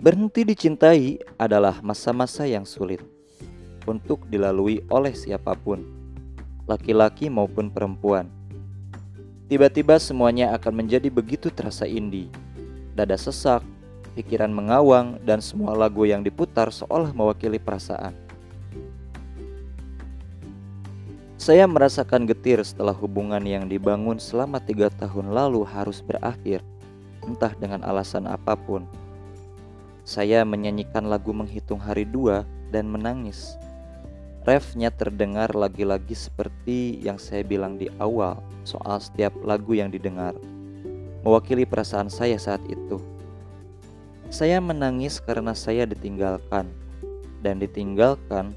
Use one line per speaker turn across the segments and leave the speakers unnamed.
Berhenti dicintai adalah masa-masa yang sulit untuk dilalui oleh siapa pun, laki-laki maupun perempuan. Tiba-tiba semuanya akan menjadi begitu terasa indie. Dada sesak, pikiran mengawang, dan semua lagu yang diputar seolah mewakili perasaan. Saya merasakan getir setelah hubungan yang dibangun selama tiga tahun lalu harus berakhir, entah dengan alasan apa pun. Saya menyanyikan lagu menghitung hari dua dan menangis. Refnya terdengar lagi-lagi seperti yang saya bilang di awal soal setiap lagu yang didengar. Mewakili perasaan saya saat itu. Saya menangis karena saya ditinggalkan. Dan ditinggalkan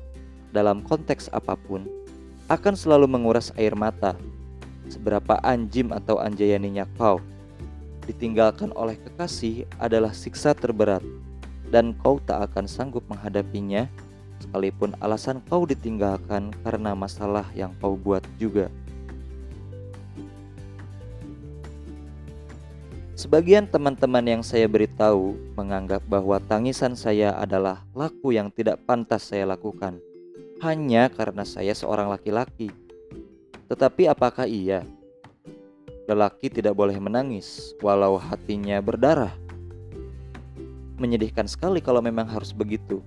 dalam konteks apa pun akan selalu menguras air mata. Seberapa anjim atau anjayaninya kau ditinggalkan oleh kekasih adalah siksa terberat dan kau tak akan sanggup menghadapinya, sekalipun alasan kau ditinggalkan karena masalah yang kau buat juga. Sebagian teman-teman yang saya beritahu menganggap bahwa tangisan saya adalah laku yang tidak pantas saya lakukan, hanya karena saya seorang laki-laki. Tetapi apakah iya? Lelaki tidak boleh menangis walau hatinya berdarah menyedihkan sekali kalau memang harus begitu.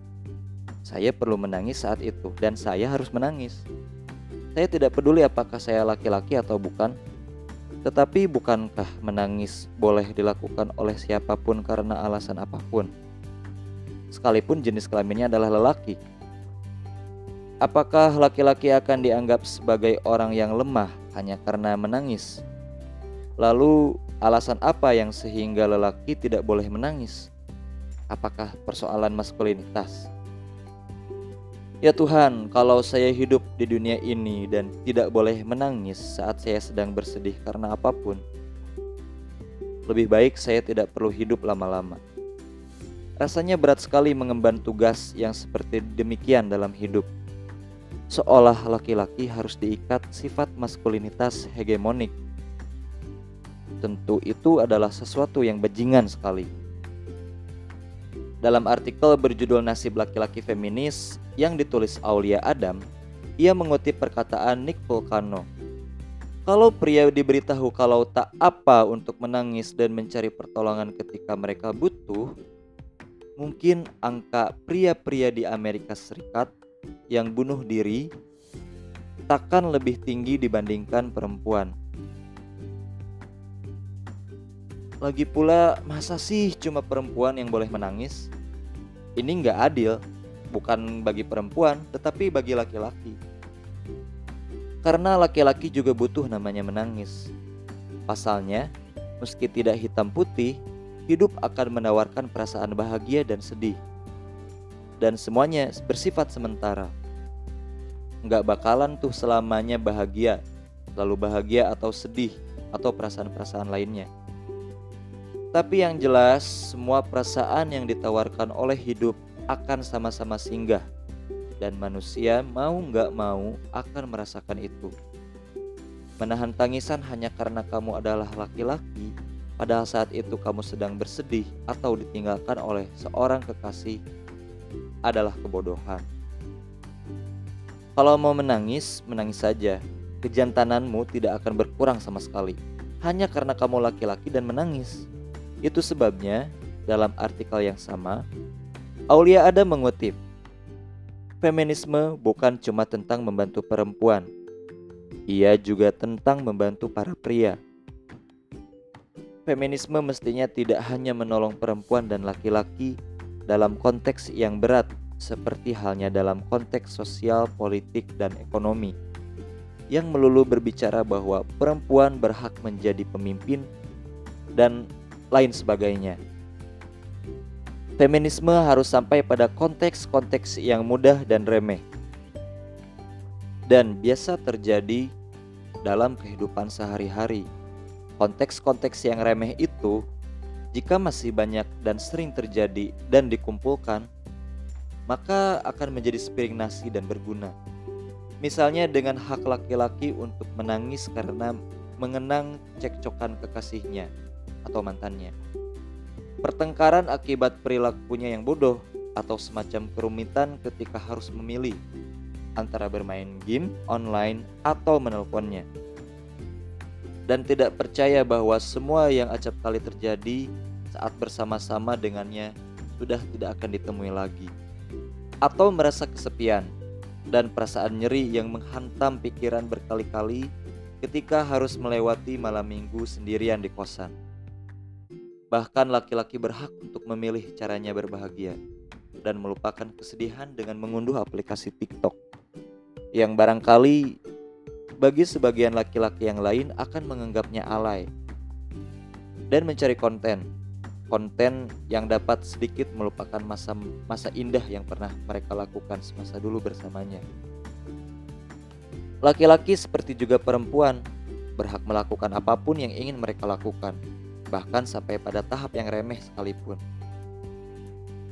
Saya perlu menangis saat itu dan saya harus menangis. Saya tidak peduli apakah saya laki-laki atau bukan. Tetapi bukankah menangis boleh dilakukan oleh siapa pun karena alasan apa pun? Sekalipun jenis kelaminnya adalah lelaki. Apakah laki-laki akan dianggap sebagai orang yang lemah hanya karena menangis? Lalu, alasan apa yang sehingga lelaki tidak boleh menangis? Apakah persoalan maskulinitas? Ya Tuhan, kalau saya hidup di dunia ini dan tidak boleh menangis saat saya sedang bersedih karena apa pun, lebih baik saya tidak perlu hidup lama-lama. Rasanya berat sekali mengemban tugas yang seperti demikian dalam hidup. Seolah laki-laki harus diikat sifat maskulinitas hegemonik. Tentu itu adalah sesuatu yang bajingan sekali dalam artikel berjudul Nasib Laki-Laki Feminis yang ditulis Aulia Adam, ia mengutip perkataan Nick Volcano. Kalau pria diberitahu kalau tak apa untuk menangis dan mencari pertolongan ketika mereka butuh, mungkin angka pria-pria di Amerika Serikat yang bunuh diri takkan lebih tinggi dibandingkan perempuan. Lagi pula, masa sih cuma perempuan yang boleh menangis? Ini nggak adil, bukan bagi perempuan, tetapi bagi laki-laki. Karena laki-laki juga butuh namanya menangis. Pasalnya, meski tidak hitam putih, hidup akan menawarkan perasaan bahagia dan sedih. Dan semuanya bersifat sementara. Nggak bakalan tuh selamanya bahagia, lalu bahagia atau sedih, atau perasaan-perasaan lainnya. Tapi yang jelas, semua perasaan yang ditawarkan oleh hidup akan sama-sama singgah, dan manusia mau nggak mau akan merasakan itu. Menahan tangisan hanya karena kamu adalah laki-laki, padahal saat itu kamu sedang bersedih atau ditinggalkan oleh seorang kekasih, adalah kebodohan. Kalau mau menangis, menangis saja. Kejantananmu tidak akan berkurang sama sekali, hanya karena kamu laki-laki dan menangis. Itu sebabnya dalam artikel yang sama, Aulia ada mengutip, Feminisme bukan cuma tentang membantu perempuan, ia juga tentang membantu para pria. Feminisme mestinya tidak hanya menolong perempuan dan laki-laki dalam konteks yang berat, seperti halnya dalam konteks sosial, politik, dan ekonomi, yang melulu berbicara bahwa perempuan berhak menjadi pemimpin dan lain sebagainya. Feminisme harus sampai pada konteks-konteks yang mudah dan remeh, dan biasa terjadi dalam kehidupan sehari-hari. Konteks-konteks yang remeh itu, jika masih banyak dan sering terjadi dan dikumpulkan, maka akan menjadi sepiring nasi dan berguna. Misalnya dengan hak laki-laki untuk menangis karena mengenang cekcokan kekasihnya atau mantannya. Pertengkaran akibat perilakunya yang bodoh atau semacam kerumitan ketika harus memilih antara bermain game online atau menelponnya. Dan tidak percaya bahwa semua yang acap kali terjadi saat bersama-sama dengannya sudah tidak akan ditemui lagi. Atau merasa kesepian dan perasaan nyeri yang menghantam pikiran berkali-kali ketika harus melewati malam minggu sendirian di kosan. Bahkan laki-laki berhak untuk memilih caranya berbahagia dan melupakan kesedihan dengan mengunduh aplikasi TikTok yang barangkali bagi sebagian laki-laki yang lain akan menganggapnya alay dan mencari konten konten yang dapat sedikit melupakan masa masa indah yang pernah mereka lakukan semasa dulu bersamanya. Laki-laki seperti juga perempuan berhak melakukan apa pun yang ingin mereka lakukan, bahkan sampai pada tahap yang remeh sekalipun.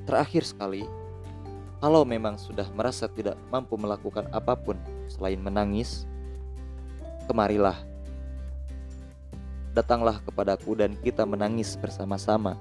Terakhir sekali, kalau memang sudah merasa tidak mampu melakukan apa pun selain menangis, kemarilah. Datanglah kepadaku dan kita menangis bersama-sama